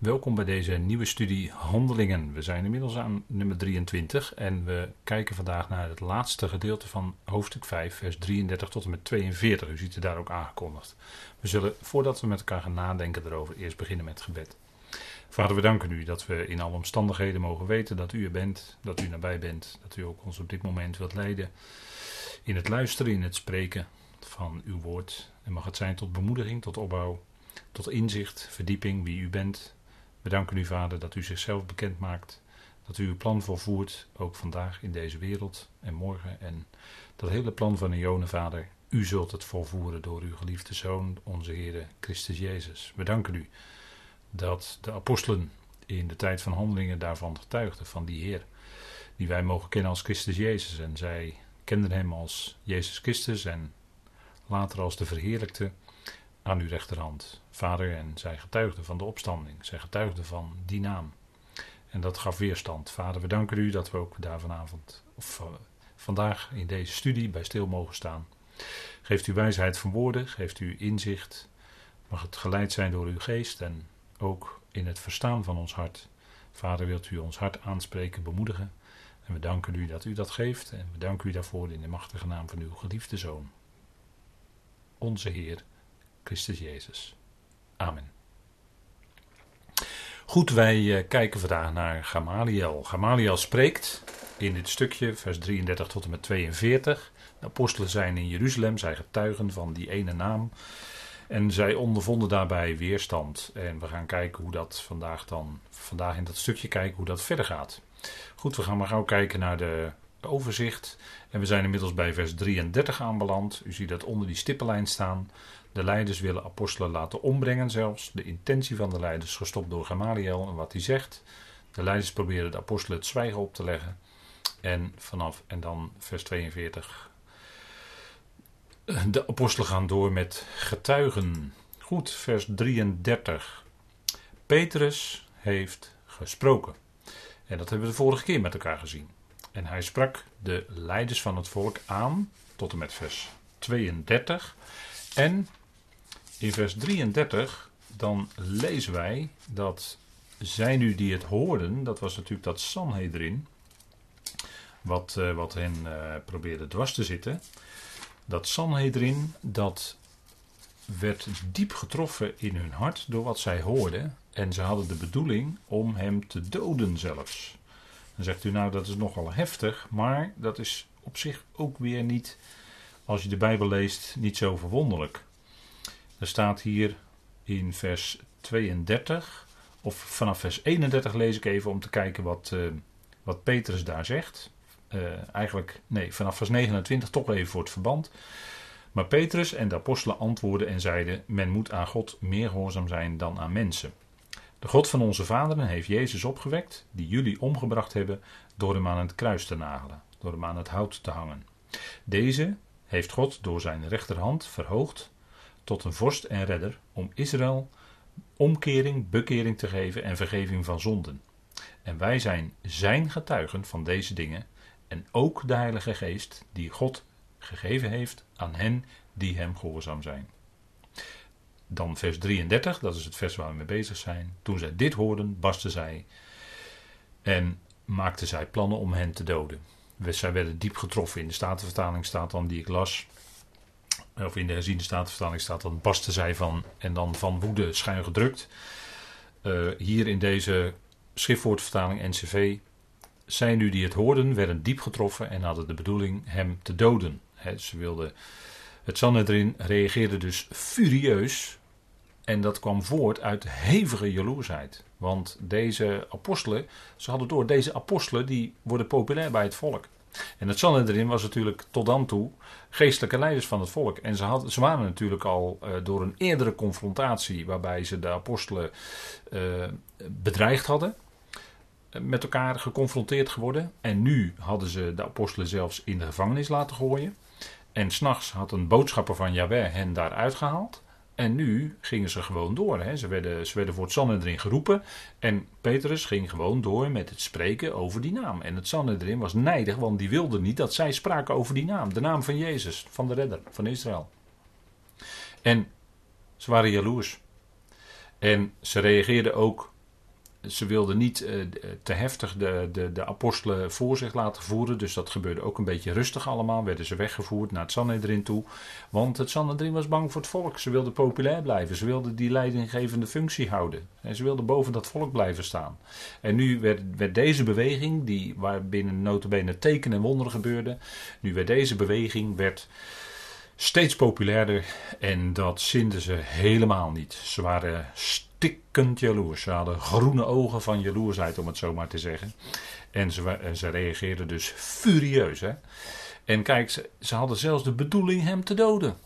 Welkom bij deze nieuwe studie Handelingen. We zijn inmiddels aan nummer 23 en we kijken vandaag naar het laatste gedeelte van hoofdstuk 5, vers 33 tot en met 42. U ziet het daar ook aangekondigd. We zullen, voordat we met elkaar gaan nadenken erover, eerst beginnen met gebed. Vader, we danken u dat we in alle omstandigheden mogen weten dat u er bent, dat u nabij bent, dat u ook ons op dit moment wilt leiden in het luisteren, in het spreken van uw woord. En mag het zijn tot bemoediging, tot opbouw, tot inzicht, verdieping wie u bent. We danken u, Vader, dat u zichzelf bekend maakt, dat u uw plan volvoert, ook vandaag in deze wereld en morgen. En dat hele plan van Ione, Vader, u zult het volvoeren door uw geliefde Zoon, onze Heer Christus Jezus. We danken u dat de apostelen in de tijd van handelingen daarvan getuigden, van die Heer, die wij mogen kennen als Christus Jezus. En zij kenden hem als Jezus Christus en later als de verheerlijkte aan uw rechterhand. Vader, en zij getuigden van de opstanding, zij getuigden van die naam. En dat gaf weerstand. Vader, we danken u dat we ook daar vanavond, of uh, vandaag in deze studie bij stil mogen staan. Geeft u wijsheid van woorden, geeft u inzicht. Mag het geleid zijn door uw geest en ook in het verstaan van ons hart. Vader, wilt u ons hart aanspreken, bemoedigen. En we danken u dat u dat geeft. En we danken u daarvoor in de machtige naam van uw geliefde Zoon. Onze Heer, Christus Jezus. Amen. Goed, wij kijken vandaag naar Gamaliel. Gamaliel spreekt in dit stukje, vers 33 tot en met 42. De apostelen zijn in Jeruzalem, zij getuigen van die ene naam. En zij ondervonden daarbij weerstand. En we gaan kijken hoe dat vandaag dan, vandaag in dat stukje kijken hoe dat verder gaat. Goed, we gaan maar gauw kijken naar de overzicht. En we zijn inmiddels bij vers 33 aanbeland. U ziet dat onder die stippenlijn staan. De leiders willen apostelen laten ombrengen zelfs. De intentie van de leiders gestopt door Gamaliel en wat hij zegt. De leiders proberen de apostelen het zwijgen op te leggen. En vanaf, en dan vers 42. De apostelen gaan door met getuigen. Goed, vers 33. Petrus heeft gesproken. En dat hebben we de vorige keer met elkaar gezien. En hij sprak de leiders van het volk aan, tot en met vers 32. En in vers 33, dan lezen wij dat zij nu die het hoorden, dat was natuurlijk dat Sanhedrin, wat, uh, wat hen uh, probeerde dwars te zitten. Dat Sanhedrin, dat werd diep getroffen in hun hart door wat zij hoorden. En ze hadden de bedoeling om hem te doden zelfs. Dan zegt u nou dat is nogal heftig, maar dat is op zich ook weer niet, als je de Bijbel leest, niet zo verwonderlijk. Er staat hier in vers 32, of vanaf vers 31 lees ik even om te kijken wat, uh, wat Petrus daar zegt. Uh, eigenlijk, nee, vanaf vers 29 toch even voor het verband. Maar Petrus en de apostelen antwoordden en zeiden: Men moet aan God meer gehoorzaam zijn dan aan mensen. De God van onze vaderen heeft Jezus opgewekt, die jullie omgebracht hebben, door hem aan het kruis te nagelen, door hem aan het hout te hangen. Deze heeft God door zijn rechterhand verhoogd tot een vorst en redder om Israël omkering, bekering te geven en vergeving van zonden. En wij zijn zijn getuigen van deze dingen en ook de Heilige Geest die God gegeven heeft aan hen die hem gehoorzaam zijn. Dan vers 33, dat is het vers waar we mee bezig zijn. Toen zij dit hoorden, barsten zij en maakten zij plannen om hen te doden. Zij werden diep getroffen. In de Statenvertaling staat dan, die ik las, of in de herziende Statenvertaling staat dan, barsten zij van en dan van woede schuin gedrukt. Uh, hier in deze schriftwoordvertaling NCV, zij nu die het hoorden, werden diep getroffen en hadden de bedoeling hem te doden. He, ze wilden, het Sanhedrin reageerde dus furieus en dat kwam voort uit hevige jaloersheid. Want deze apostelen, ze hadden door, deze apostelen die worden populair bij het volk. En het Sanhedrin was natuurlijk tot dan toe geestelijke leiders van het volk. En ze, waren natuurlijk al uh, door een eerdere confrontatie, waarbij ze de apostelen uh, bedreigd hadden, met elkaar geconfronteerd geworden. En nu hadden ze de apostelen zelfs in de gevangenis laten gooien. En s'nachts had een boodschapper van Jahweh hen daar uitgehaald. En nu gingen ze gewoon door. Hè. Ze, werden, voor het Sanhedrin geroepen. En Petrus ging gewoon door met het spreken over die naam. En het Sanhedrin was nijdig, want die wilde niet dat zij spraken over die naam. De naam van Jezus, van de redder, van Israël. En ze waren jaloers. En ze reageerden ook ze wilden niet uh, te heftig de, de, de apostelen voor zich laten voeren. Dus dat gebeurde ook een beetje rustig allemaal. Werden ze weggevoerd naar het Sanhedrin toe. Want het Sanhedrin was bang voor het volk. Ze wilden populair blijven. Ze wilden die leidinggevende functie houden. En ze wilden boven dat volk blijven staan. En nu werd, werd deze beweging, die, waar binnen notabene tekenen en wonderen gebeurden. Nu werd deze beweging werd steeds populairder. En dat zinden ze helemaal niet. Ze waren stikkend jaloers. Ze hadden groene ogen van jaloersheid, om het zo maar te zeggen. En ze, ze reageerden dus furieus. Hè? En kijk, ze, ze hadden zelfs de bedoeling hem te doden.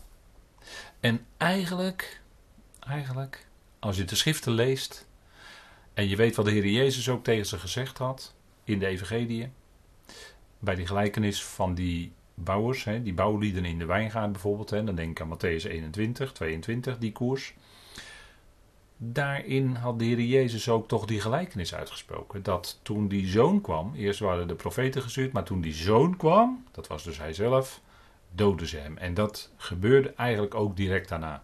En eigenlijk, eigenlijk, als je de schriften leest. En je weet wat de Heer Jezus ook tegen ze gezegd had in de Evangelie. Bij die gelijkenis van die bouwers, die bouwlieden in de wijngaard bijvoorbeeld. Hè, dan denk ik aan Matthäus 21, 22, die koers. Daarin had de Heer Jezus ook toch die gelijkenis uitgesproken. Dat toen die zoon kwam, eerst waren de profeten gestuurd, maar toen die zoon kwam, dat was dus hij zelf, doodden ze hem. En dat gebeurde eigenlijk ook direct daarna.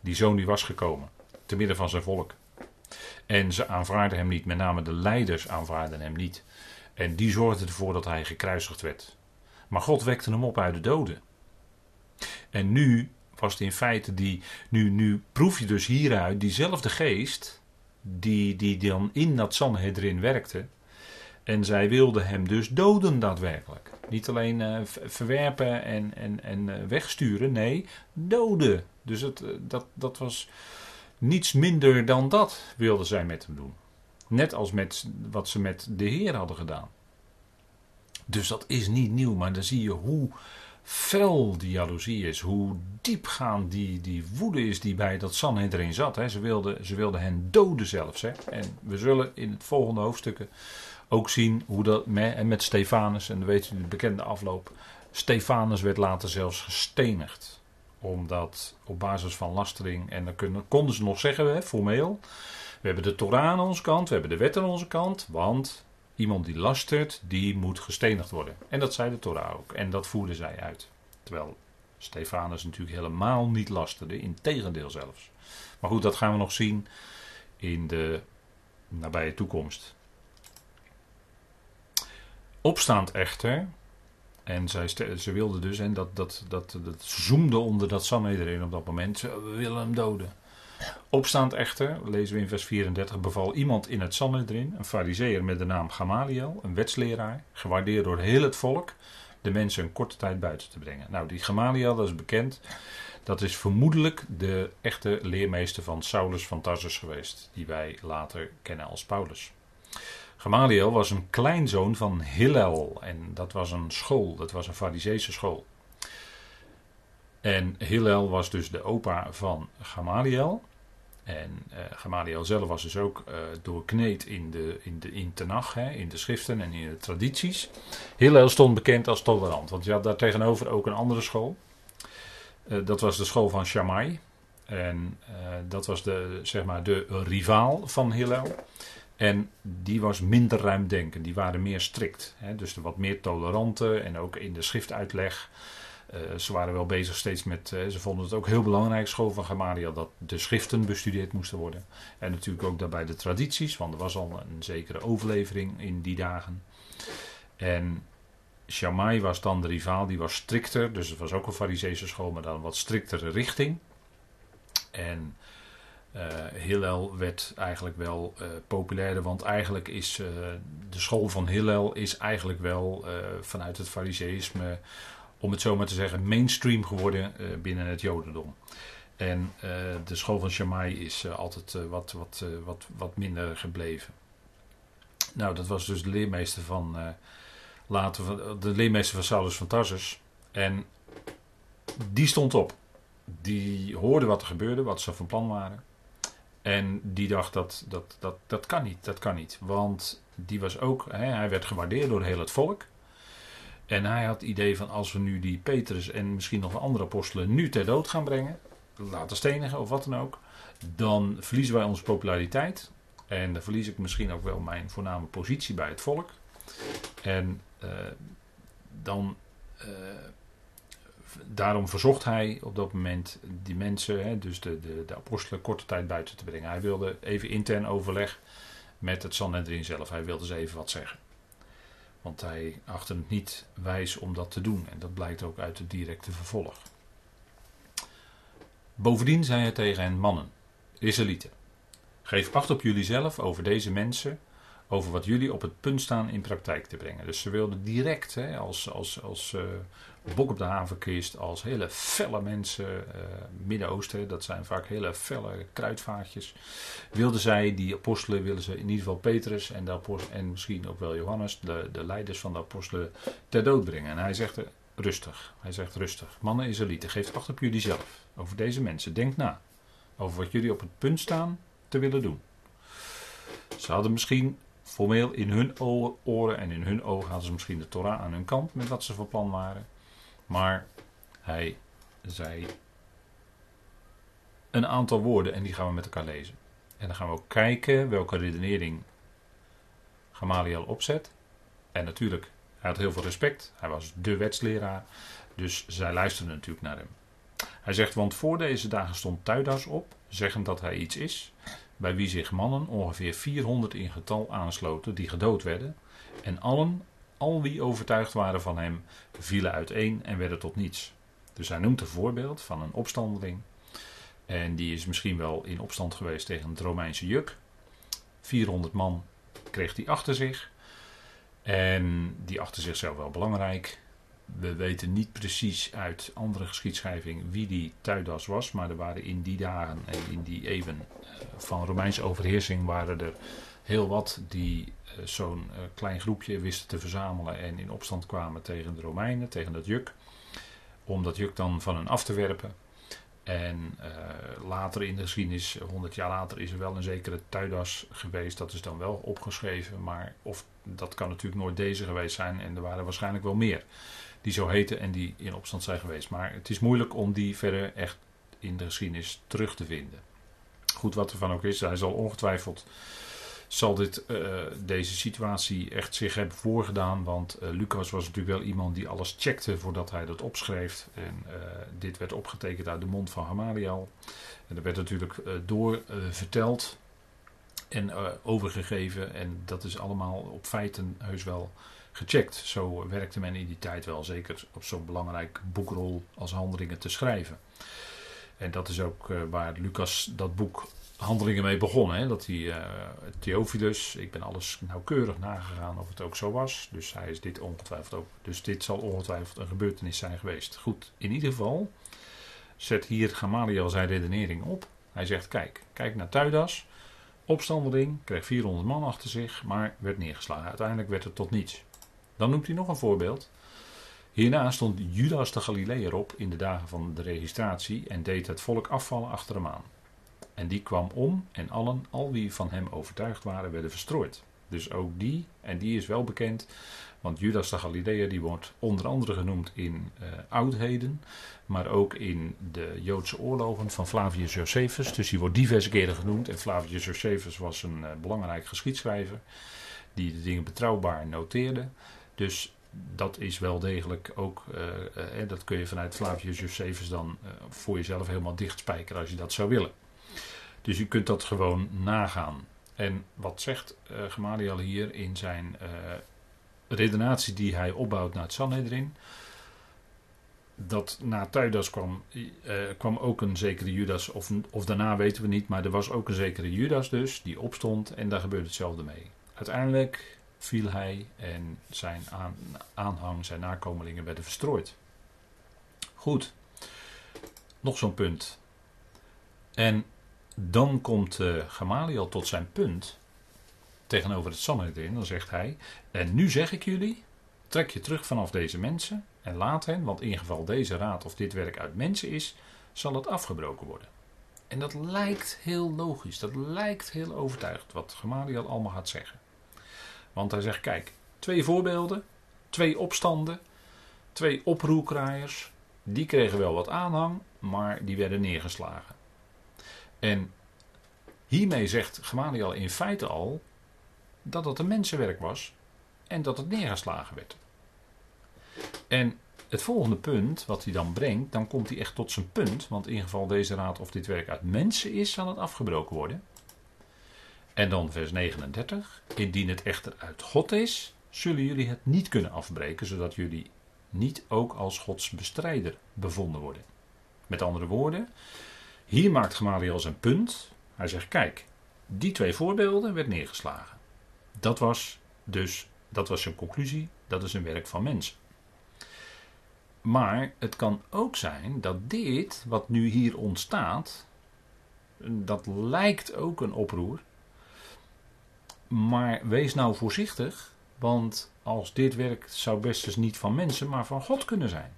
Die zoon die was gekomen, te midden van zijn volk. En ze aanvaarden hem niet, met name de leiders aanvaarden hem niet. En die zorgden ervoor dat hij gekruisigd werd. Maar God wekte hem op uit de doden. En nu was het in feite die. Nu, nu proef je dus hieruit diezelfde geest. Die, die dan in dat Sanhedrin werkte. En zij wilden hem dus doden daadwerkelijk. Niet alleen uh, verwerpen en, en, en uh, wegsturen, nee, doden. Dus het, uh, dat, dat was niets minder dan dat wilden zij met hem doen. Net als met wat ze met de Heer hadden gedaan. Dus dat is niet nieuw, maar dan zie je hoe fel die jaloezie is, hoe diepgaand die, die woede is die bij dat Sanhedrin zat. Hè. Ze, wilden, ze wilden hen doden zelfs. Hè. En we zullen in het volgende hoofdstukken ook zien hoe dat met, en met Stefanus, en dan weet u de bekende afloop, Stefanus werd later zelfs gestenigd. Omdat op basis van lastering, en dan konden ze nog zeggen, hè, formeel, we hebben de Torah aan onze kant, we hebben de wet aan onze kant, want Iemand die lastert, die moet gestenigd worden. En dat zei de Torah ook. En dat voerden zij uit. Terwijl Stefanus natuurlijk helemaal niet lasterde. Integendeel zelfs. Maar goed, dat gaan we nog zien in de nabije toekomst. Opstaand echter. En zij, ze wilden dus, en dat, dat, dat, dat zoomde onder dat Sanhedrin op dat moment. We willen hem doden. Opstaand echter, lezen we in vers 34, beval iemand in het Sanhedrin, een fariseer met de naam Gamaliel, een wetsleraar, gewaardeerd door heel het volk, de mensen een korte tijd buiten te brengen. Nou, die Gamaliel, dat is bekend, dat is vermoedelijk de echte leermeester van Saulus van Tarsus geweest, die wij later kennen als Paulus. Gamaliel was een kleinzoon van Hillel en dat was een school, dat was een fariseese school. En Hillel was dus de opa van Gamaliel. En uh, Gamaliel zelf was dus ook uh, doorkneed in de, in de in Tenach, hè, in de schriften en in de tradities. Hillel stond bekend als tolerant, want je had daar tegenover ook een andere school. Uh, dat was de school van Shammai. En dat was de, zeg maar, de rivaal van Hillel. En die was minder ruimdenkend, die waren meer strikt. Hè, dus wat meer tolerante en ook in de schriftuitleg uh, ze waren wel bezig steeds met. Uh, ze vonden het ook heel belangrijk, school van Gamaliel, dat de schriften bestudeerd moesten worden. En natuurlijk ook daarbij de tradities, want er was al een zekere overlevering in die dagen. En Shammai was dan de rivaal, die was strikter, dus het was ook een Fariseese school, maar dan een wat striktere richting. En uh, Hillel werd eigenlijk wel uh, populairder, want eigenlijk is de school van Hillel is eigenlijk wel vanuit het Fariseïsme om het zo maar te zeggen, mainstream geworden uh, binnen het Jodendom. En uh, de school van Shammai is uh, altijd wat, wat, wat, wat minder gebleven. Nou, dat was dus de leermeester van, later, de leermeester van Saulus van Tarsus. En die stond op. Die hoorde wat er gebeurde, wat ze van plan waren. En die dacht dat dat, dat, dat kan niet, dat kan niet. Want die was ook, hè, hij werd gewaardeerd door heel het volk. En hij had het idee van als we nu die Petrus en misschien nog andere apostelen nu ter dood gaan brengen, laten stenigen of wat dan ook, dan verliezen wij onze populariteit. En dan verlies ik misschien ook wel mijn voorname positie bij het volk. En uh, dan, uh, daarom verzocht hij op dat moment die mensen, hè, dus de, de, de apostelen, korte tijd buiten te brengen. Hij wilde even intern overleg met het Sanhedrin zelf. Hij wilde ze even wat zeggen. Want hij achtte het niet wijs om dat te doen. En dat blijkt ook uit het directe vervolg. Bovendien zei hij tegen hen: Mannen, Israëlieten, geef acht op jullie zelf over deze mensen over wat jullie op het punt staan in praktijk te brengen. Dus ze wilden direct, hè, als, als, als uh, bok op de havenkist, als hele felle mensen, uh, Midden-Oosten, dat zijn vaak hele felle kruidvaatjes, wilden zij, die apostelen, wilden ze in ieder geval Petrus en, de en misschien ook wel Johannes, de, de leiders van de apostelen, ter dood brengen. En hij zegt rustig, hij zegt rustig, mannen Israëlieten, geef acht op jullie zelf, over deze mensen, denk na, over wat jullie op het punt staan te willen doen. Ze hadden misschien formeel in hun oren en in hun ogen hadden ze misschien de Torah aan hun kant met wat ze van plan waren. Maar hij zei een aantal woorden en die gaan we met elkaar lezen. En dan gaan we ook kijken welke redenering Gamaliel opzet. En natuurlijk, hij had heel veel respect. Hij was de wetsleraar. Dus zij luisterden natuurlijk naar hem. Hij zegt, want voor deze dagen stond Tuidas op, zeggend dat hij iets is bij wie zich mannen ongeveer 400 in getal aansloten die gedood werden. En allen, al wie overtuigd waren van hem, vielen uiteen en werden tot niets. Dus hij noemt een voorbeeld van een opstandeling. En die is misschien wel in opstand geweest tegen het Romeinse juk. 400 man kreeg hij achter zich. En die achter zichzelf wel belangrijk. We weten niet precies uit andere geschiedschrijving wie die Tuidas was. Maar er waren in die dagen en in die eeuwen van Romeinse overheersing waren er heel wat die eh, zo'n eh, klein groepje wisten te verzamelen en in opstand kwamen tegen de Romeinen, tegen dat juk. Om dat juk dan van hen af te werpen. En later in de geschiedenis, 100 jaar later, is er wel een zekere Tuidas geweest. Dat is dan wel opgeschreven. Maar of, dat kan natuurlijk nooit deze geweest zijn. En er waren waarschijnlijk wel meer die zo heten en die in opstand zijn geweest. Maar het is moeilijk om die verder echt in de geschiedenis terug te vinden goed wat er van ook is, hij zal ongetwijfeld zal dit, uh, deze situatie echt zich hebben voorgedaan. Want uh, Lucas was natuurlijk wel iemand die alles checkte voordat hij dat opschreef. En uh, dit werd opgetekend uit de mond van Gamaliel. En er werd natuurlijk door verteld en overgegeven. En dat is allemaal op feiten heus wel gecheckt. Zo werkte men in die tijd wel, zeker op zo'n belangrijk boekrol als handelingen te schrijven. En dat is ook uh, waar Lucas dat boek Handelingen mee begon. Hè? Dat hij uh, Theophilus, ik ben alles nauwkeurig nagegaan of het ook zo was. Dus hij is dit ongetwijfeld ook. Dus dit zal ongetwijfeld een gebeurtenis zijn geweest. Goed, in ieder geval zet hier Gamaliel zijn redenering op. Hij zegt: Kijk, kijk naar Tuidas. Opstandeling, kreeg 400 man achter zich, maar werd neergeslagen. Uiteindelijk werd het tot niets. Dan noemt hij nog een voorbeeld. Hierna stond Judas de Galileër op in de dagen van de registratie en deed het volk afvallen achter hem aan. En die kwam om en allen, al wie van hem overtuigd waren, werden verstrooid. Dus ook die, en die is wel bekend, want Judas de Galileër die wordt onder andere genoemd in uh, oudheden, maar ook in de Joodse oorlogen van Flavius Josephus. Dus die wordt diverse keren genoemd. En Flavius Josephus was een uh, belangrijk geschiedschrijver die de dingen betrouwbaar noteerde. Dus dat is wel degelijk ook, uh, uh, dat kun je vanuit Flavius Josephus dan uh, voor jezelf helemaal dichtspijkeren als je dat zou willen. Dus je kunt dat gewoon nagaan. En wat zegt Gamaliel hier in zijn redenatie die hij opbouwt naar het Sanhedrin? Dat na Tuidas kwam, kwam ook een zekere Judas, of, of daarna weten we niet, maar er was ook een zekere Judas dus, die opstond en daar gebeurde hetzelfde mee. Uiteindelijk viel hij en zijn aan, aanhang, zijn nakomelingen werden verstrooid. Goed, nog zo'n punt. En dan komt uh, Gamaliel tot zijn punt tegenover het Sanhedrin. Dan zegt hij, en nu zeg ik jullie, trek je terug vanaf deze mensen en laat hen, want in geval deze raad of dit werk uit mensen is, zal het afgebroken worden. En dat lijkt heel logisch, dat lijkt heel overtuigd wat Gamaliel allemaal gaat zeggen. Want hij zegt: kijk, twee voorbeelden, twee opstanden, twee oproerkraaiers. Die kregen wel wat aanhang, maar die werden neergeslagen. En hiermee zegt Gamaliel in feite al dat het een mensenwerk was en dat het neergeslagen werd. En het volgende punt wat hij dan brengt, dan komt hij echt tot zijn punt, want in geval deze raad of dit werk uit mensen is, zal het afgebroken worden. En dan vers 39. Indien het echter uit God is, zullen jullie het niet kunnen afbreken, zodat jullie niet ook als Gods bestrijder bevonden worden. Met andere woorden, hier maakt Gamaliel zijn punt. Hij zegt: kijk, die twee voorbeelden werd neergeslagen. Dat was dus, dat was zijn conclusie, dat is een werk van mensen. Maar het kan ook zijn dat dit, wat nu hier ontstaat, dat lijkt ook een oproer. Maar wees nou voorzichtig, want als dit werk zou best dus niet van mensen, maar van God kunnen zijn.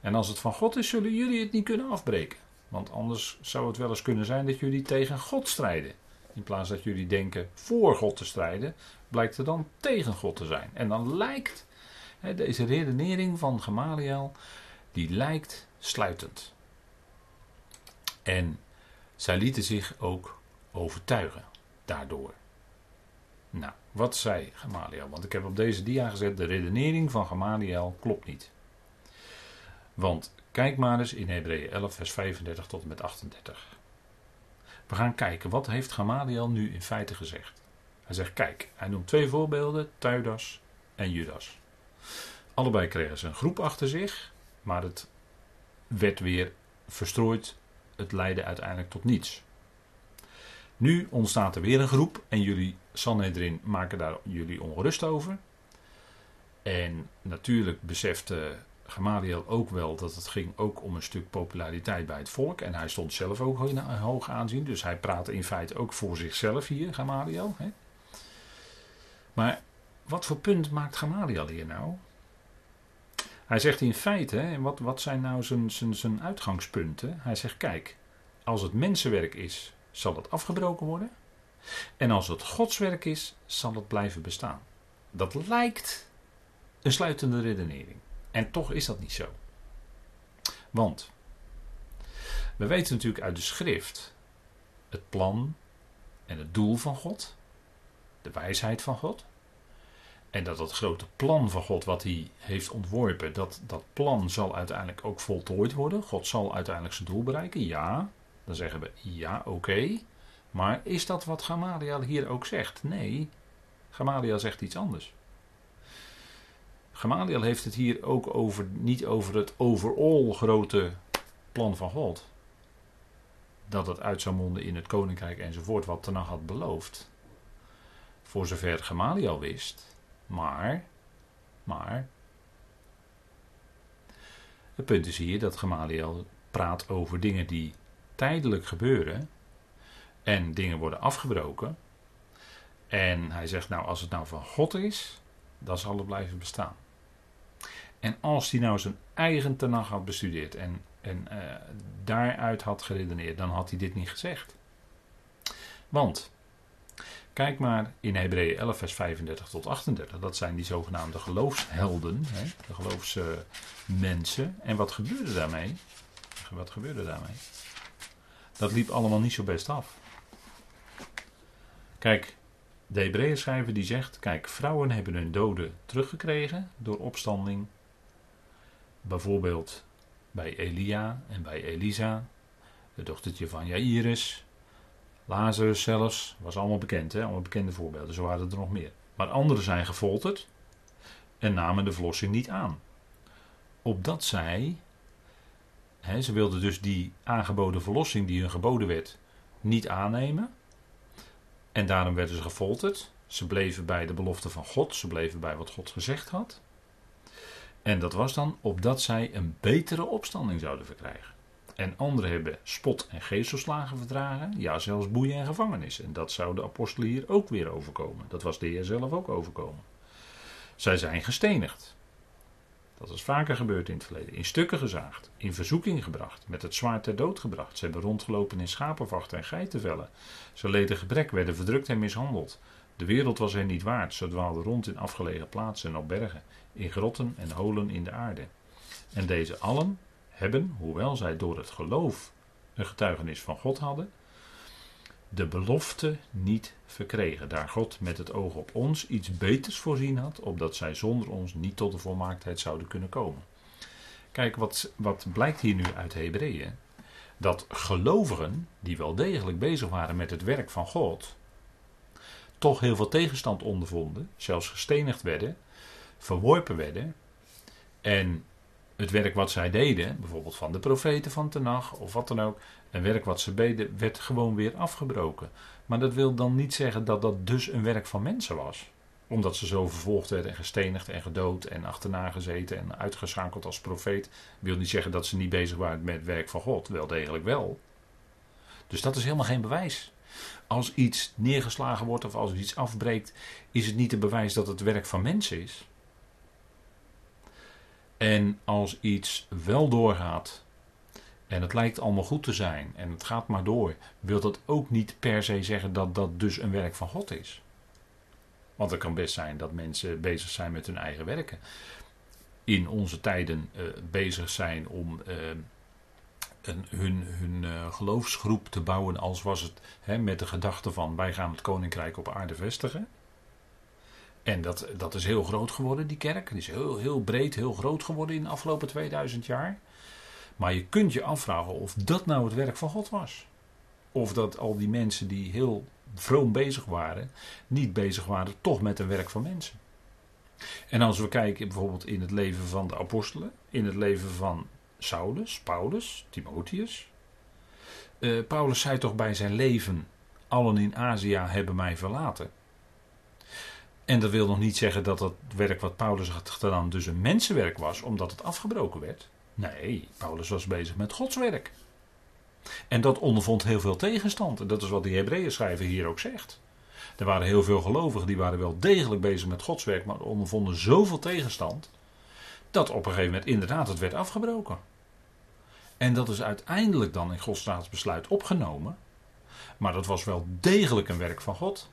En als het van God is, zullen jullie het niet kunnen afbreken. Want anders zou het wel eens kunnen zijn dat jullie tegen God strijden. In plaats dat jullie denken voor God te strijden, blijkt er dan tegen God te zijn. En dan lijkt hè, deze redenering van Gamaliel, die lijkt sluitend. En zij lieten zich ook overtuigen daardoor. Nou, wat zei Gamaliel? Want ik heb op deze dia gezet, de redenering van Gamaliel klopt niet. Want kijk maar eens in Hebreeën 11, vers 35 tot en met 38. We gaan kijken, wat heeft Gamaliel nu in feite gezegd? Hij zegt, kijk, hij noemt twee voorbeelden, Tuidas en Judas. Allebei kregen ze een groep achter zich, maar het werd weer verstrooid. Het leidde uiteindelijk tot niets. Nu ontstaat er weer een groep en jullie, Sanhedrin, maken daar jullie ongerust over. En natuurlijk besefte Gamaliel ook wel dat het ging ook om een stuk populariteit bij het volk. En hij stond zelf ook in hoog aanzien. Dus hij praatte in feite ook voor zichzelf hier, Gamaliel. Hè? Maar wat voor punt maakt Gamaliel hier nou? Hij zegt in feite, en wat, wat zijn nou zijn, zijn, zijn uitgangspunten? Hij zegt, kijk, als het mensenwerk is, zal het afgebroken worden. En als het godswerk is, zal het blijven bestaan. Dat lijkt een sluitende redenering. En toch is dat niet zo. Want we weten natuurlijk uit de schrift het plan en het doel van God, de wijsheid van God. En dat dat grote plan van God wat hij heeft ontworpen, dat dat plan zal uiteindelijk ook voltooid worden. God zal uiteindelijk zijn doel bereiken, ja. Dan zeggen we ja, oké. Maar is dat wat Gamaliel hier ook zegt? Nee, Gamaliel zegt iets anders. Gamaliel heeft het hier ook over, niet over het overal grote plan van God. Dat het uit zou monden in het koninkrijk enzovoort, wat Tenach had beloofd. Voor zover Gamaliel wist. Maar, maar. Het punt is hier dat Gamaliel praat over dingen die tijdelijk gebeuren. En dingen worden afgebroken. En hij zegt nou, als het nou van God is, dan zal het blijven bestaan. En als hij nou zijn eigen tenag had bestudeerd en, en uh, daaruit had geredeneerd, dan had hij dit niet gezegd. Want, kijk maar in Hebreeën 11, vers 35 tot 38. Dat zijn die zogenaamde geloofshelden, hè, de geloofsmensen. en wat gebeurde daarmee? Wat gebeurde daarmee? Dat liep allemaal niet zo best af. Kijk, de Hebreeën schrijver die zegt: Kijk, vrouwen hebben hun doden teruggekregen door opstanding Bijvoorbeeld bij Elia en bij Elisa, het dochtertje van Jairus, Lazarus zelfs, was allemaal bekend, hè? allemaal bekende voorbeelden, zo waren er nog meer. Maar anderen zijn gefolterd en namen de verlossing niet aan. Opdat zij, hè, ze wilden dus die aangeboden verlossing die hun geboden werd, niet aannemen. En daarom werden ze gefolterd. Ze bleven bij de belofte van God, ze bleven bij wat God gezegd had. En dat was dan opdat zij een betere opstanding zouden verkrijgen. En anderen hebben spot en geestelslagen verdragen, ja zelfs boeien en gevangenis. En dat zou de apostelen hier ook weer overkomen. Dat was de Heer zelf ook overkomen. Zij zijn gestenigd. Dat is vaker gebeurd in het verleden. In stukken gezaagd, in verzoeking gebracht, met het zwaard ter dood gebracht. Ze hebben rondgelopen in schapenvachten en geitenvellen. Ze leden gebrek, werden verdrukt en mishandeld. De wereld was hen niet waard. Ze dwaalden rond in afgelegen plaatsen en op bergen, in grotten en holen in de aarde. En deze allen hebben, hoewel zij door het geloof een getuigenis van God hadden, de belofte niet verkregen, daar God met het oog op ons iets beters voorzien had, opdat zij zonder ons niet tot de volmaaktheid zouden kunnen komen. Kijk, wat, wat blijkt hier nu uit Hebreeën? Dat gelovigen, die wel degelijk bezig waren met het werk van God, toch heel veel tegenstand ondervonden, zelfs gestenigd werden, verworpen werden. En het werk wat zij deden, bijvoorbeeld van de profeten van Tenach of wat dan ook, een werk wat ze deden, werd gewoon weer afgebroken. Maar dat wil dan niet zeggen dat dat dus een werk van mensen was. Omdat ze zo vervolgd werden en gestenigd en gedood en achterna gezeten en uitgeschakeld als profeet, wil niet zeggen dat ze niet bezig waren met het werk van God. Wel degelijk wel. Dus dat is helemaal geen bewijs. Als iets neergeslagen wordt of als iets afbreekt, is het niet een bewijs dat het werk van mensen is. En als iets wel doorgaat en het lijkt allemaal goed te zijn en het gaat maar door, wil dat ook niet per se zeggen dat dat dus een werk van God is. Want het kan best zijn dat mensen bezig zijn met hun eigen werken. In onze tijden uh, bezig zijn om uh, een, hun, hun uh, geloofsgroep te bouwen als was het hè, met de gedachte van wij gaan het koninkrijk op aarde vestigen. En dat, dat is heel groot geworden, die kerk. Die is heel, heel breed, heel groot geworden in de afgelopen 2000 jaar. Maar je kunt je afvragen of dat nou het werk van God was. Of dat al die mensen die heel vroom bezig waren, niet bezig waren toch met een werk van mensen. En als we kijken bijvoorbeeld in het leven van de apostelen, in het leven van Saulus, Paulus, Timotheus. Uh, Paulus zei toch bij zijn leven: Allen in Azië hebben mij verlaten. En dat wil nog niet zeggen dat het werk wat Paulus had gedaan dus een mensenwerk was, omdat het afgebroken werd. Nee, Paulus was bezig met Gods werk. En dat ondervond heel veel tegenstand. En dat is wat die Hebreeën schrijver hier ook zegt. Er waren heel veel gelovigen die waren wel degelijk bezig met Gods werk, maar ondervonden zoveel tegenstand dat op een gegeven moment inderdaad het werd afgebroken. En dat is uiteindelijk dan in Gods staatsbesluit opgenomen. Maar dat was wel degelijk een werk van God.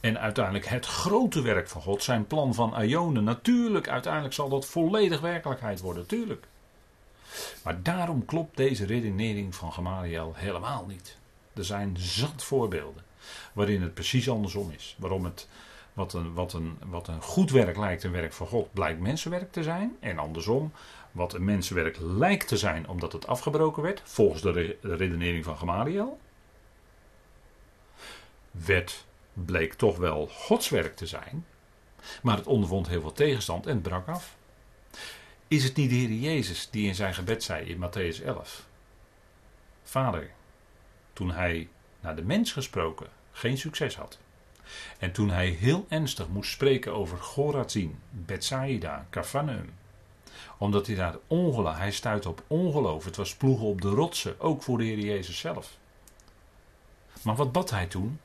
En uiteindelijk het grote werk van God, zijn plan van Ionen. Natuurlijk, uiteindelijk zal dat volledig werkelijkheid worden, tuurlijk. Maar daarom klopt deze redenering van Gamaliel helemaal niet. Er zijn zat voorbeelden waarin het precies andersom is. Waarom het wat een, wat, een, wat een goed werk lijkt een werk van God, blijkt mensenwerk te zijn. En andersom, wat een mensenwerk lijkt te zijn omdat het afgebroken werd, volgens de, redenering van Gamaliel, werd bleek toch wel Gods werk te zijn. Maar het ondervond heel veel tegenstand en brak af. Is het niet de Heer Jezus die in zijn gebed zei in Matthäus 11: Vader, toen hij naar de mens gesproken geen succes had. En toen hij heel ernstig moest spreken over Gorazin, Bethsaida, Capernaum. Omdat hij daar ongeloof, hij stuitte op ongeloof. Het was ploegen op de rotsen, ook voor de Heer Jezus zelf. Maar wat bad hij toen?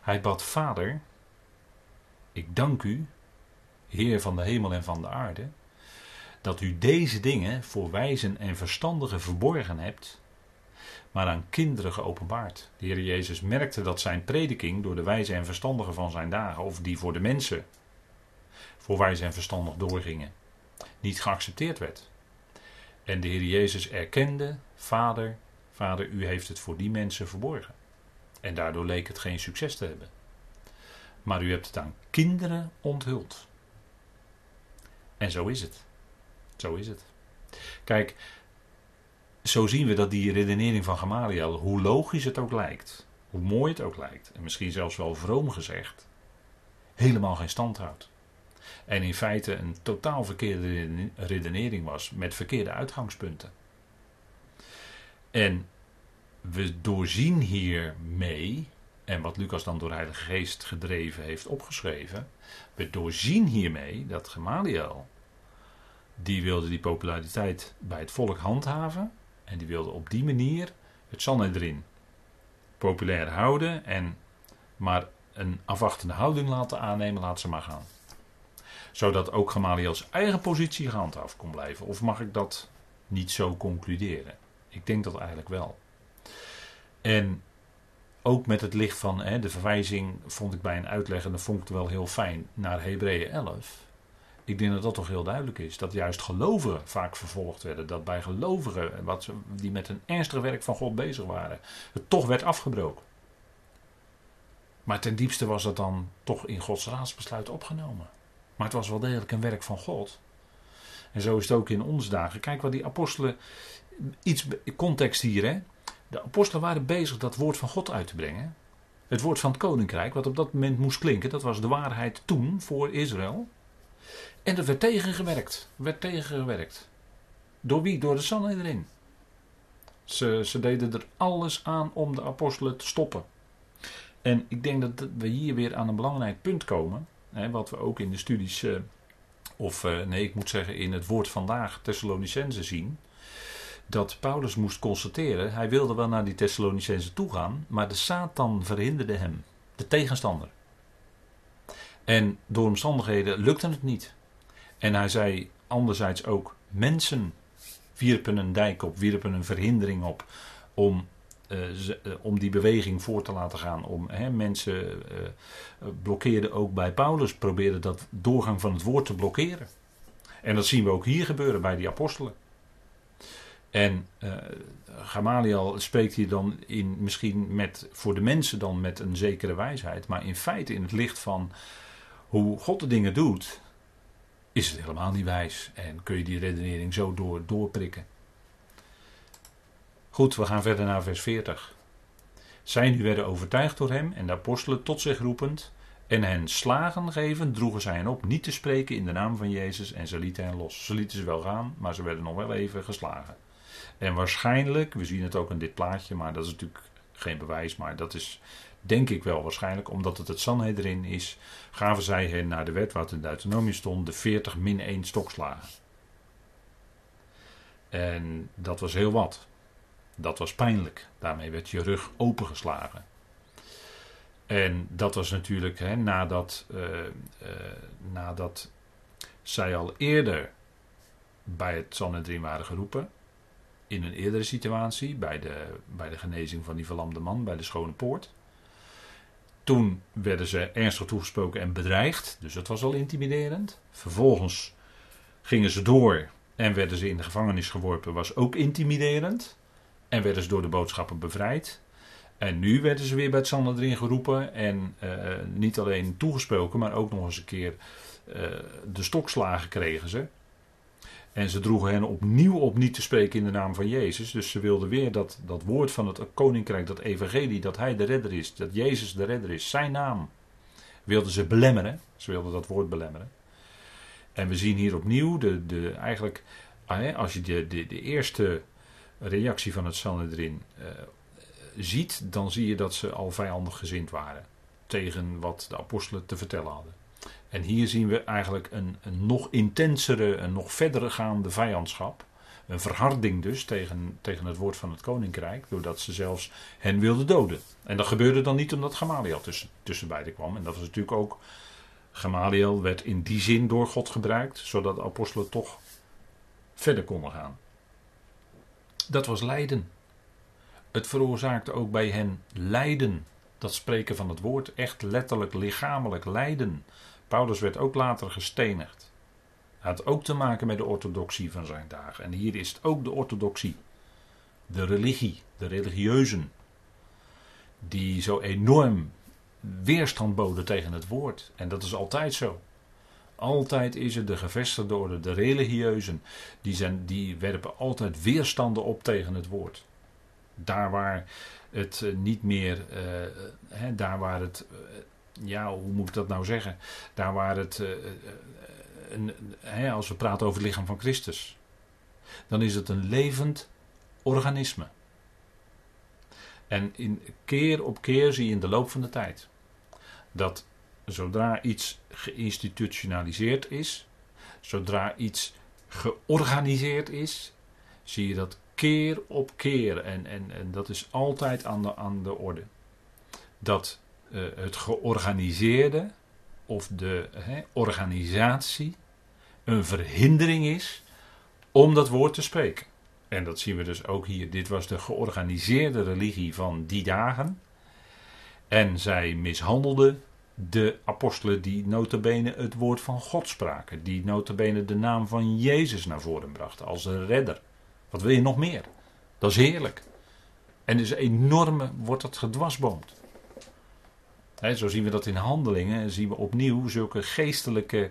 Hij bad, Vader, ik dank u, Heer van de hemel en van de aarde, dat u deze dingen voor wijzen en verstandigen verborgen hebt, maar aan kinderen geopenbaard. De Heer Jezus merkte dat zijn prediking door de wijze en verstandigen van zijn dagen, of die voor de mensen voor wijze en verstandig doorgingen, niet geaccepteerd werd. En de Heer Jezus erkende, Vader, Vader, u heeft het voor die mensen verborgen. En daardoor leek het geen succes te hebben. Maar u hebt het aan kinderen onthuld. En zo is het. Zo is het. Kijk, zo zien we dat die redenering van Gamaliel, hoe logisch het ook lijkt, hoe mooi het ook lijkt, en misschien zelfs wel vroom gezegd, helemaal geen stand houdt. En in feite een totaal verkeerde redenering was met verkeerde uitgangspunten. En we doorzien hiermee, en wat Lucas dan door de Heilige Geest gedreven heeft opgeschreven, we doorzien hiermee dat Gamaliel, die wilde die populariteit bij het volk handhaven, en die wilde op die manier het Sanhedrin populair houden en maar een afwachtende houding laten aannemen, laat ze maar gaan. Zodat ook Gamaliels eigen positie gehandhaafd kon blijven. Of mag ik dat niet zo concluderen? Ik denk dat eigenlijk wel. En ook met het licht van hè, de verwijzing vond ik bij een uitleg, en dat vond ik wel heel fijn, naar Hebreeën 11. Ik denk dat dat toch heel duidelijk is. Dat juist gelovigen vaak vervolgd werden. Dat bij gelovigen, wat die met een ernstig werk van God bezig waren, het toch werd afgebroken. Maar ten diepste was het dan toch in Gods raadsbesluit opgenomen. Maar het was wel degelijk een werk van God. En zo is het ook in onze dagen. Kijk wat die apostelen. Iets context hier, hè? De apostelen waren bezig dat woord van God uit te brengen. Het woord van het koninkrijk, wat op dat moment moest klinken, dat was de waarheid toen voor Israël. En er werd tegengewerkt. Werd tegengewerkt. Door wie? Door de Sanhedrin. Ze, ze deden er alles aan om de apostelen te stoppen. En ik denk dat we hier weer aan een belangrijk punt komen. Hè, wat we ook in de studies, eh, of eh, nee, ik moet zeggen in het woord vandaag Thessalonicense zien. Dat Paulus moest constateren, hij wilde wel naar die Thessalonicense toe gaan, maar de Satan verhinderde hem, de tegenstander. En door omstandigheden lukte het niet. En hij zei anderzijds ook, mensen wierpen een dijk op, wierpen een verhindering op om, uh, om die beweging voor te laten gaan. Om, hè, mensen uh, blokkeerden ook bij Paulus, probeerden dat doorgang van het woord te blokkeren. En dat zien we ook hier gebeuren bij die apostelen. En uh, Gamaliel spreekt hier dan in, misschien met, voor de mensen dan met een zekere wijsheid, maar in feite in het licht van hoe God de dingen doet, is het helemaal niet wijs. En kun je die redenering zo door, doorprikken. Goed, we gaan verder naar vers 40. Zij nu werden overtuigd door hem en de apostelen tot zich roepend en hen slagen geven, droegen zij hen op niet te spreken in de naam van Jezus en ze lieten hen los. Ze lieten ze wel gaan, maar ze werden nog wel even geslagen. En waarschijnlijk, we zien het ook in dit plaatje, maar dat is natuurlijk geen bewijs, maar dat is denk ik wel waarschijnlijk, omdat het het Sanhedrin is, gaven zij hen naar de wet wat in Deuteronomie stond, de 40 min 1 stokslagen. En dat was heel wat. Dat was pijnlijk. Daarmee werd je rug opengeslagen. En dat was natuurlijk hè, nadat, uh, uh, nadat zij al eerder bij het Sanhedrin waren geroepen. In een eerdere situatie, bij de, bij de genezing van die verlamde man, bij de Schone Poort. Toen werden ze ernstig toegesproken en bedreigd, dus dat was al intimiderend. Vervolgens gingen ze door en werden ze in de gevangenis geworpen, was ook intimiderend. En werden ze door de boodschappen bevrijd. En nu werden ze weer bij het Sanhedrin geroepen en uh, niet alleen toegesproken, maar ook nog eens een keer uh, de stokslagen kregen ze. En ze droegen hen opnieuw op niet te spreken in de naam van Jezus. Dus ze wilden weer dat, dat woord van het koninkrijk, dat evangelie, dat hij de redder is, dat Jezus de redder is, zijn naam. Wilden ze belemmeren. Ze wilden dat woord belemmeren. En we zien hier opnieuw de, de, eigenlijk, ah, als je de, de, de eerste reactie van het Sanhedrin uh, ziet, dan zie je dat ze al vijandig gezind waren tegen wat de apostelen te vertellen hadden. En hier zien we eigenlijk een, een nog intensere, een nog verdere gaande vijandschap. Een verharding dus tegen, tegen het woord van het koninkrijk, doordat ze zelfs hen wilden doden. En dat gebeurde dan niet omdat Gamaliel tussen, tussen beiden kwam. En dat was natuurlijk ook, Gamaliel werd in die zin door God gebruikt, zodat de apostelen toch verder konden gaan. Dat was lijden. Het veroorzaakte ook bij hen lijden. Dat spreken van het woord, echt letterlijk lichamelijk lijden. Paulus werd ook later gestenigd. Hij had ook te maken met de orthodoxie van zijn dagen. En hier is het ook de orthodoxie. De religie, de religieuzen. Die zo enorm weerstand boden tegen het woord. En dat is altijd zo. Altijd is het de gevestigde orde, de religieuzen. Die, zijn, die werpen altijd weerstanden op tegen het woord. Daar waar het eh, niet meer, uh, hè, daar waar het ja, hoe moet ik dat nou zeggen? Daar waar het, uh, een, hè, als we praten over het lichaam van Christus, dan is het een levend organisme. En in, keer op keer zie je in de loop van de tijd dat zodra iets geïnstitutionaliseerd is, zodra iets georganiseerd is, zie je dat keer op keer. En, en, en dat is altijd aan de, aan de orde. Dat uh, het georganiseerde of de organisatie een verhindering is om dat woord te spreken. En dat zien we dus ook hier. Dit was de georganiseerde religie van die dagen. En zij mishandelden de apostelen die notabene het woord van God spraken. Die notabene de naam van Jezus naar voren brachten als een redder. Wat wil je nog meer? Dat is heerlijk. En dus enorme wordt dat zo zien we dat in handelingen. Zien we opnieuw zulke geestelijke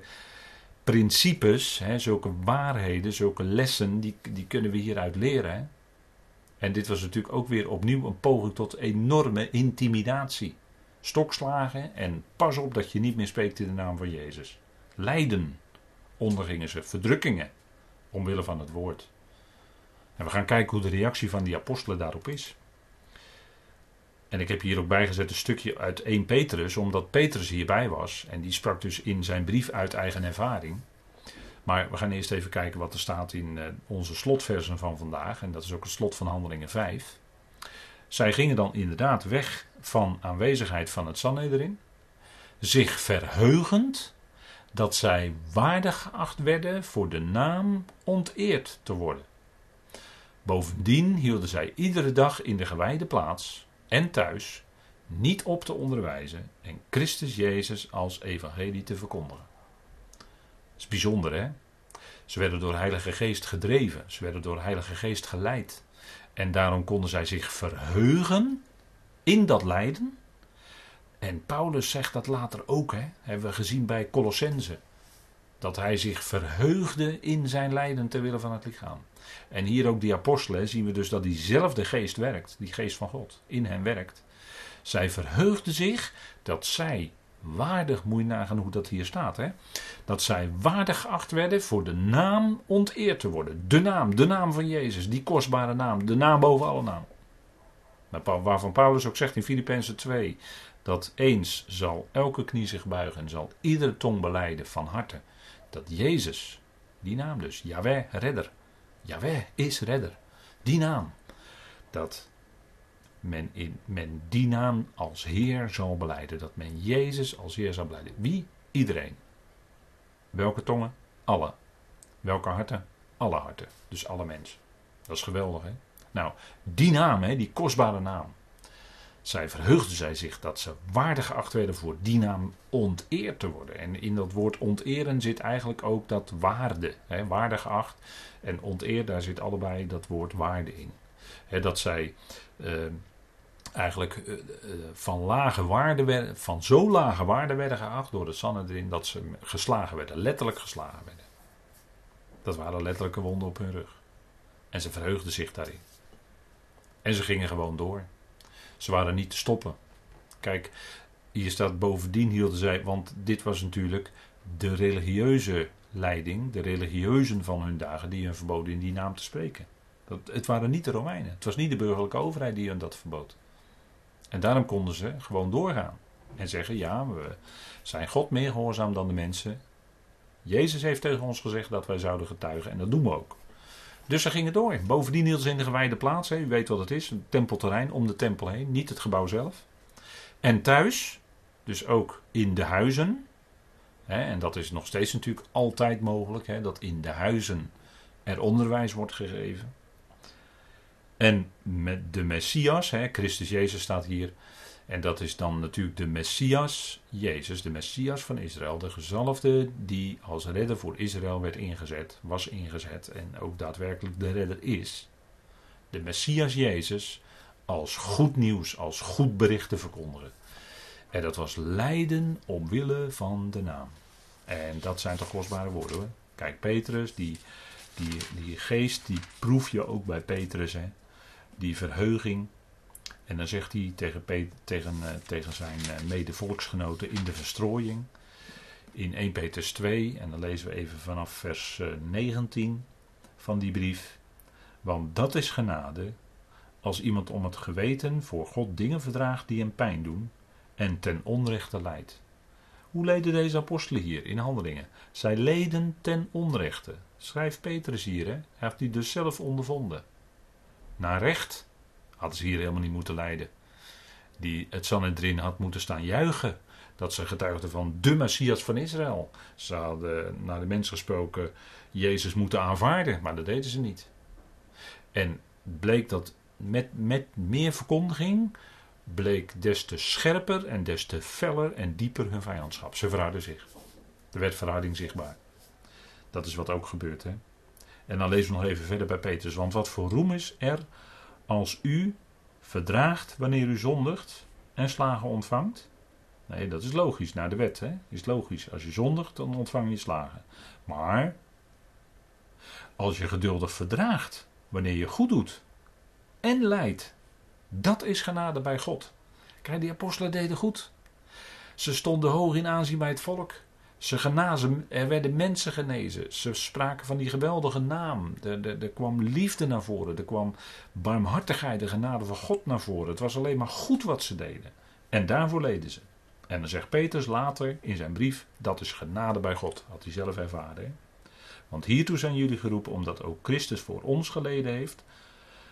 principes, zulke waarheden, zulke lessen, die, die kunnen we hieruit leren. En dit was natuurlijk ook weer opnieuw een poging tot enorme intimidatie. stokslagen en pas op dat je niet meer spreekt in de naam van Jezus. Lijden ondergingen ze, verdrukkingen omwille van het woord. En we gaan kijken hoe de reactie van die apostelen daarop is. En ik heb hier ook bijgezet een stukje uit 1 Petrus, omdat Petrus hierbij was. En die sprak dus in zijn brief uit eigen ervaring. Maar we gaan eerst even kijken wat er staat in eh, onze slotversen van vandaag. En dat is ook het slot van Handelingen 5. Zij gingen dan inderdaad weg van aanwezigheid van het Sanhedrin. Zich verheugend dat zij waardig geacht werden voor de naam onteerd te worden. Bovendien hielden zij iedere dag in de gewijde plaats en thuis niet op te onderwijzen en Christus Jezus als evangelie te verkondigen. Dat is bijzonder hè. Ze werden door Heilige Geest gedreven, ze werden door Heilige Geest geleid. En daarom konden zij zich verheugen in dat lijden. En Paulus zegt dat later ook, hè? hebben we gezien bij Colossense. Dat hij zich verheugde in zijn lijden ter wille van het lichaam. En hier ook die apostelen zien we dus dat diezelfde geest werkt, die geest van God, in hen werkt. Zij verheugden zich dat zij waardig, moet je nagaan hoe dat hier staat, hè? dat zij waardig geacht werden voor de naam onteerd te worden. De naam, de naam van Jezus, die kostbare naam, de naam boven alle naam. Waarvan Paulus ook zegt in Filippenzen 2, dat eens zal elke knie zich buigen en zal iedere tong beleiden van harte dat Jezus, die naam dus, Yahweh, redder, Yahweh is redder, die naam, dat men, in, men die naam als Heer zal beleiden. Dat men Jezus als Heer zal beleiden. Wie? Iedereen. Welke tongen? Alle. Welke harten? Alle harten. Dus alle mensen. Dat is geweldig, hè? Nou, die naam, hè, die kostbare naam. Zij verheugden zij zich dat ze waardig geacht werden voor die naam onteerd te worden. En in dat woord onteren zit eigenlijk ook dat waarde. Hè, waardig geacht en onteer, daar zit allebei dat woord waarde in. Hè, dat zij uh, eigenlijk uh, uh, van lage waarde werden, van zo lage waarde werden geacht door de Sanhedrin dat ze geslagen werden, letterlijk geslagen werden. Dat waren letterlijke wonden op hun rug. En ze verheugden zich daarin. En ze gingen gewoon door. Ze waren niet te stoppen. Kijk, hier staat bovendien hielden zij, want dit was natuurlijk de religieuze leiding, de religieuzen van hun dagen, die hun verboden in die naam te spreken. Dat, het waren niet de Romeinen. Het was niet de burgerlijke overheid die hun dat verbood. En daarom konden ze gewoon doorgaan. En zeggen: Ja, we zijn God meer gehoorzaam dan de mensen. Jezus heeft tegen ons gezegd dat wij zouden getuigen. En dat doen we ook. Dus ze gingen door. Bovendien hielden ze in de gewijde plaats. Hè. U weet wat het is: een tempelterrein om de tempel heen, niet het gebouw zelf. En thuis, dus ook in de huizen. Hè, en dat is nog steeds natuurlijk altijd mogelijk: hè, dat in de huizen er onderwijs wordt gegeven. En met de Messias, Christus Jezus staat hier. En dat is dan natuurlijk de Messias, Jezus, de Messias van Israël. De gezalfde die als redder voor Israël werd ingezet, was ingezet en ook daadwerkelijk de redder is. De Messias Jezus als goed nieuws, als goed bericht te verkondigen. En dat was lijden omwille van de naam. En dat zijn toch kostbare woorden hoor. Kijk, Petrus, die, die, die geest, die proef je ook bij Petrus. Hè die verheuging. En dan zegt hij tegen, tegen, uh, tegen zijn uh, medevolksgenoten in de verstrooiing. In 1 Petrus 2, en dan lezen we even vanaf vers uh, eh, 19 van die brief. Want dat is genade als iemand om het geweten voor God dingen verdraagt die hem pijn doen en ten onrechte leidt. Hoe leden deze apostelen hier in handelingen? Zij leden ten onrechte. Schrijft Petrus hier, hè? hij heeft die dus zelf ondervonden naar recht. Hadden ze hier helemaal niet moeten leiden. Die, het Sanhedrin had moeten staan juichen. Dat ze getuigden van de Messias van Israël. Ze hadden naar de mens gesproken Jezus moeten aanvaarden. Maar dat deden ze niet. En bleek dat met, met meer verkondiging bleek des te scherper en des te feller en dieper hun vijandschap. Ze verhouden zich. Er werd verhouding zichtbaar. Dat is wat ook gebeurt. Hè? En dan lezen we nog even verder bij Petrus. Want wat voor roem is er als u verdraagt wanneer u zondigt en slagen ontvangt? Nee, dat is logisch, naar de wet. Hè? Is logisch. Als je zondigt, dan ontvang je slagen. Maar als je geduldig verdraagt wanneer je goed doet en lijdt, dat is genade bij God. Kijk, die apostelen deden goed. Ze stonden hoog in aanzien bij het volk. Ze genazen, er werden mensen genezen. Ze spraken van die geweldige naam. Er, er, er, kwam liefde naar voren. Er kwam barmhartigheid, de genade van God naar voren. Het was alleen maar goed wat ze deden. En daarvoor leden ze. En dan zegt Petrus later in zijn brief: dat is genade bij God. Had hij zelf ervaren. Want hiertoe zijn jullie geroepen omdat ook Christus voor ons geleden heeft.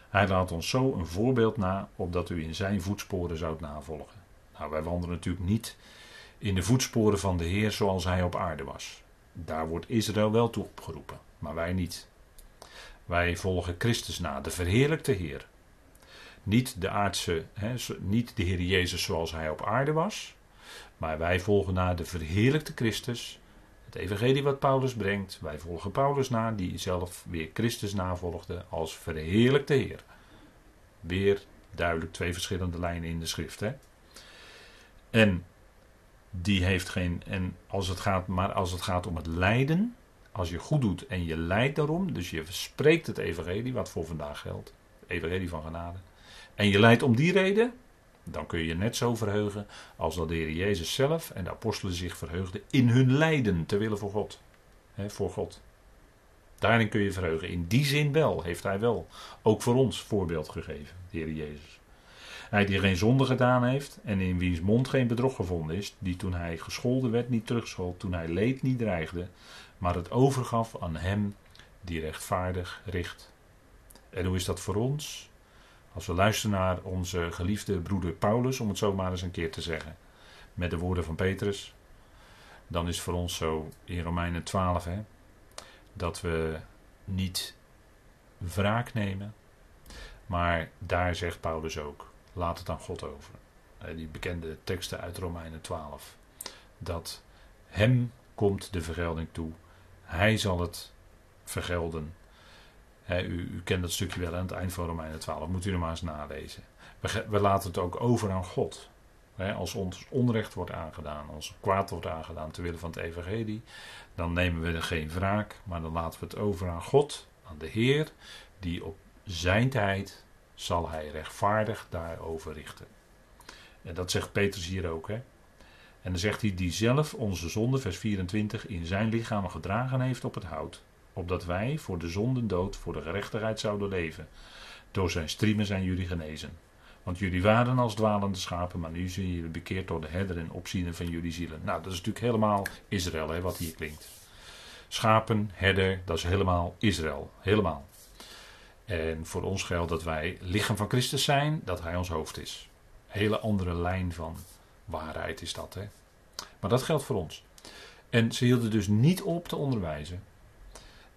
Hij laat ons zo een voorbeeld na, opdat u in zijn voetsporen zoudt navolgen. Nou, wij wandelen natuurlijk niet in de voetsporen van de Heer zoals hij op aarde was. Daar wordt Israël wel toe opgeroepen, maar wij niet. Wij volgen Christus na, de verheerlijkte Heer. Niet de aardse, niet de Heer Jezus zoals hij op aarde was, maar wij volgen na de verheerlijkte Christus. Het evangelie wat Paulus brengt, wij volgen Paulus na, die zelf weer Christus navolgde als verheerlijkte Heer. Weer duidelijk twee verschillende lijnen in de schrift. Hè? En die heeft geen. En als het gaat, maar als het gaat om het lijden, als je goed doet en je lijdt daarom, dus je spreekt het evangelie, wat voor vandaag geldt, evangelie van genade, en je lijdt om die reden, dan kun je je net zo verheugen als dat de Heer Jezus zelf en de apostelen zich verheugden in hun lijden ter wille voor God. Voor God. Daarin kun je verheugen. In die zin wel, heeft hij wel ook voor ons voorbeeld gegeven, de Heer Jezus. Hij die geen zonde gedaan heeft en in wiens mond geen bedrog gevonden is, die toen hij gescholden werd niet terugschold, toen hij leed niet dreigde, maar het overgaf aan hem die rechtvaardig richt. En hoe is dat voor ons? Als we luisteren naar onze geliefde broeder Paulus, om het zo maar eens een keer te zeggen, met de woorden van Petrus, dan is voor ons zo in Romeinen 12 hè, dat we niet wraak nemen, maar daar zegt Paulus ook: laat het aan God over. Die bekende teksten uit Romeinen 12. Dat hem komt de vergelding toe. Hij zal het vergelden. u, u, kent dat stukje wel aan het eind van Romeinen 12. Moet u er maar eens nalezen. We, laten het ook over aan God. als ons onrecht wordt aangedaan, als kwaad wordt aangedaan ter wille van het evangelie, dan nemen we er geen wraak, maar dan laten we het over aan God, aan de Heer, die op zijn tijd zal hij rechtvaardig daarover richten. En dat zegt Petrus hier ook. Hè? En dan zegt hij, die zelf onze zonde, vers 24, in zijn lichaam gedragen heeft op het hout. Opdat wij voor de zonden dood, voor de gerechtigheid zouden leven. Door zijn striemen zijn jullie genezen. Want jullie waren als dwalende schapen, maar nu zijn jullie bekeerd door de herder en opziener van jullie zielen. Nou, dat is natuurlijk helemaal Israël, hè, wat hier klinkt. Schapen, herder, dat is helemaal Israël. Helemaal. En voor ons geldt dat wij lichaam van Christus zijn, dat Hij ons hoofd is. Hele andere lijn van waarheid is dat. Hè? Maar dat geldt voor ons. En ze hielden dus niet op te onderwijzen.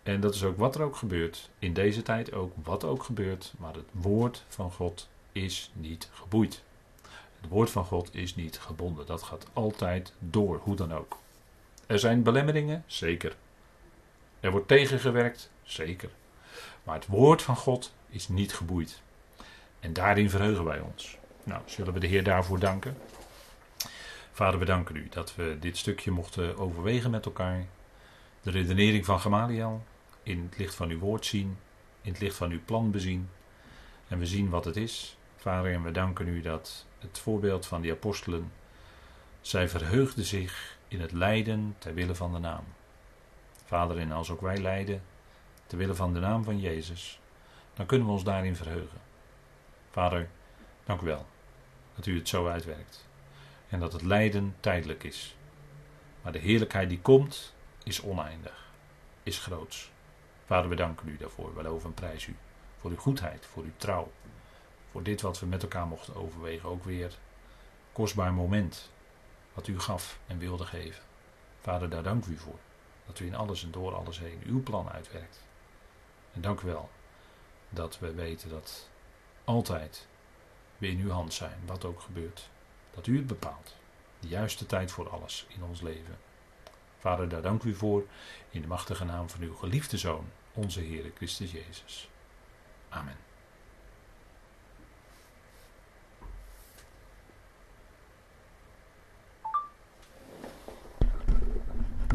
En dat is ook wat er ook gebeurt. In deze tijd ook wat ook gebeurt. Maar het woord van God is niet geboeid. Het woord van God is niet gebonden. Dat gaat altijd door, hoe dan ook. Er zijn belemmeringen, zeker. Er wordt tegengewerkt, zeker. Maar het woord van God is niet geboeid. En daarin verheugen wij ons. Nou, zullen we de Heer daarvoor danken? Vader, we danken u dat we dit stukje mochten overwegen met elkaar. De redenering van Gamaliel in het licht van uw woord zien, in het licht van uw plan bezien. En we zien wat het is. Vader, en we danken u dat het voorbeeld van die apostelen, zij verheugden zich in het lijden ter wille van de naam. Vader, en als ook wij lijden, ter wille van de naam van Jezus, dan kunnen we ons daarin verheugen. Vader, dank u wel dat u het zo uitwerkt. En dat het lijden tijdelijk is. Maar de heerlijkheid die komt, is oneindig, is groots. Vader, we danken u daarvoor. We loven en prijs u. Voor uw goedheid, voor uw trouw. Voor dit wat we met elkaar mochten overwegen. Ook weer kostbaar moment. Wat u gaf en wilde geven. Vader, daar dank u voor. Dat u in alles en door alles heen uw plan uitwerkt. Dank u wel dat we weten dat altijd we in uw hand zijn, wat ook gebeurt. Dat u het bepaalt. De juiste tijd voor alles in ons leven. Vader, daar dank u voor in de machtige naam van uw geliefde Zoon, onze Heer Christus Jezus. Amen.